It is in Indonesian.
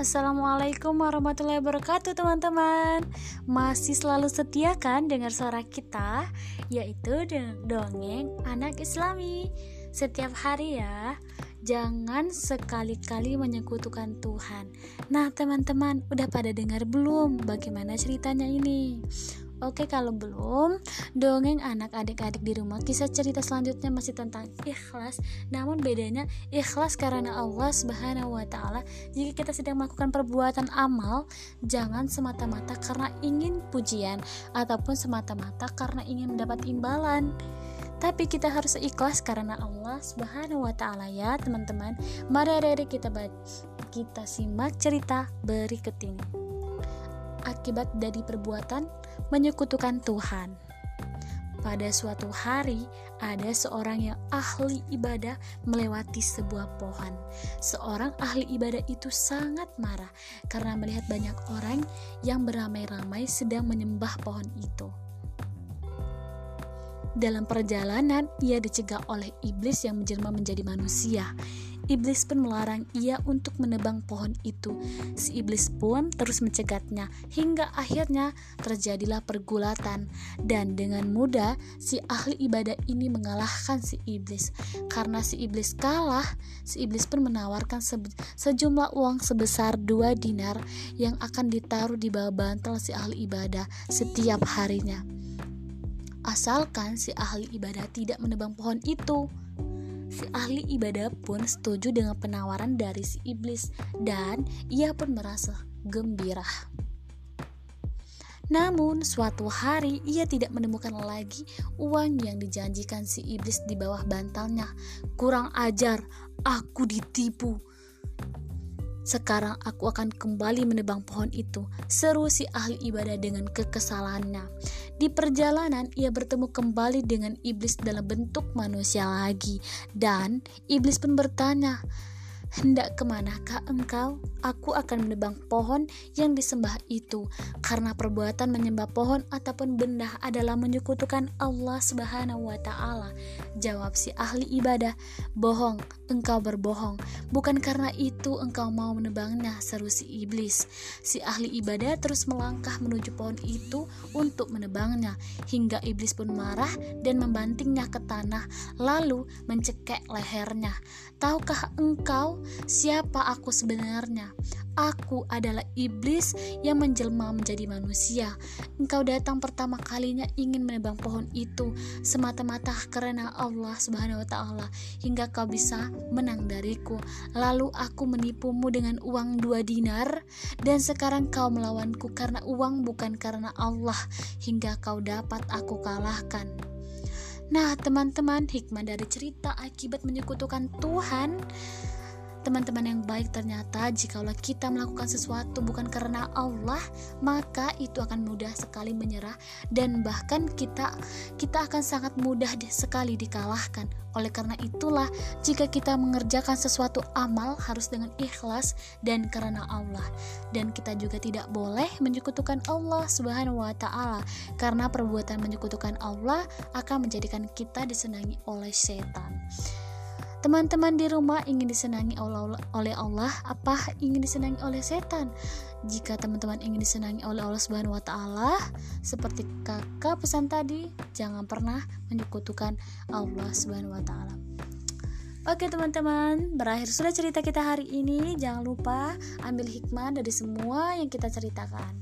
Assalamualaikum warahmatullahi wabarakatuh teman-teman. Masih selalu setia kan dengar suara kita? Yaitu dongeng anak islami. Setiap hari ya. Jangan sekali-kali menyekutukan Tuhan. Nah teman-teman udah pada dengar belum bagaimana ceritanya ini Oke kalau belum, dongeng anak adik-adik di rumah kisah cerita selanjutnya masih tentang ikhlas. Namun bedanya ikhlas karena Allah Subhanahu wa taala. Jika kita sedang melakukan perbuatan amal, jangan semata-mata karena ingin pujian ataupun semata-mata karena ingin mendapat imbalan. Tapi kita harus ikhlas karena Allah Subhanahu wa taala ya, teman-teman. Mari adik-adik kita kita simak cerita berikut ini akibat dari perbuatan menyekutukan Tuhan. Pada suatu hari, ada seorang yang ahli ibadah melewati sebuah pohon. Seorang ahli ibadah itu sangat marah karena melihat banyak orang yang beramai-ramai sedang menyembah pohon itu. Dalam perjalanan, ia dicegah oleh iblis yang menjelma menjadi manusia. Iblis pun melarang ia untuk menebang pohon itu. Si iblis pun terus mencegatnya hingga akhirnya terjadilah pergulatan dan dengan mudah si ahli ibadah ini mengalahkan si iblis. Karena si iblis kalah, si iblis pun menawarkan se sejumlah uang sebesar dua dinar yang akan ditaruh di bawah bantal si ahli ibadah setiap harinya. Asalkan si ahli ibadah tidak menebang pohon itu. Si ahli ibadah pun setuju dengan penawaran dari si iblis dan ia pun merasa gembira. Namun, suatu hari ia tidak menemukan lagi uang yang dijanjikan si iblis di bawah bantalnya. Kurang ajar, aku ditipu. Sekarang aku akan kembali menebang pohon itu, seru si ahli ibadah dengan kekesalannya. Di perjalanan, ia bertemu kembali dengan iblis dalam bentuk manusia lagi, dan iblis pun bertanya, Hendak ke manakah engkau? Aku akan menebang pohon yang disembah itu, karena perbuatan menyembah pohon ataupun benda adalah menyekutukan Allah Subhanahu wa Ta'ala. Jawab si ahli ibadah, "Bohong, engkau berbohong. Bukan karena itu engkau mau menebangnya," seru si iblis. Si ahli ibadah terus melangkah menuju pohon itu untuk menebangnya, hingga iblis pun marah dan membantingnya ke tanah, lalu mencekek lehernya. Tahukah engkau siapa aku sebenarnya. Aku adalah iblis yang menjelma menjadi manusia. Engkau datang pertama kalinya ingin menebang pohon itu semata-mata karena Allah Subhanahu wa taala hingga kau bisa menang dariku. Lalu aku menipumu dengan uang dua dinar dan sekarang kau melawanku karena uang bukan karena Allah hingga kau dapat aku kalahkan. Nah, teman-teman, hikmah dari cerita akibat menyekutukan Tuhan teman-teman yang baik ternyata jikalau kita melakukan sesuatu bukan karena Allah maka itu akan mudah sekali menyerah dan bahkan kita kita akan sangat mudah sekali dikalahkan. Oleh karena itulah jika kita mengerjakan sesuatu amal harus dengan ikhlas dan karena Allah. Dan kita juga tidak boleh menyekutukan Allah Subhanahu wa taala karena perbuatan menyekutukan Allah akan menjadikan kita disenangi oleh setan Teman-teman di rumah ingin disenangi oleh Allah, apa ingin disenangi oleh setan? Jika teman-teman ingin disenangi oleh Allah Subhanahu wa taala, seperti kakak pesan tadi, jangan pernah menyekutukan Allah Subhanahu wa taala. Oke teman-teman, berakhir sudah cerita kita hari ini. Jangan lupa ambil hikmah dari semua yang kita ceritakan.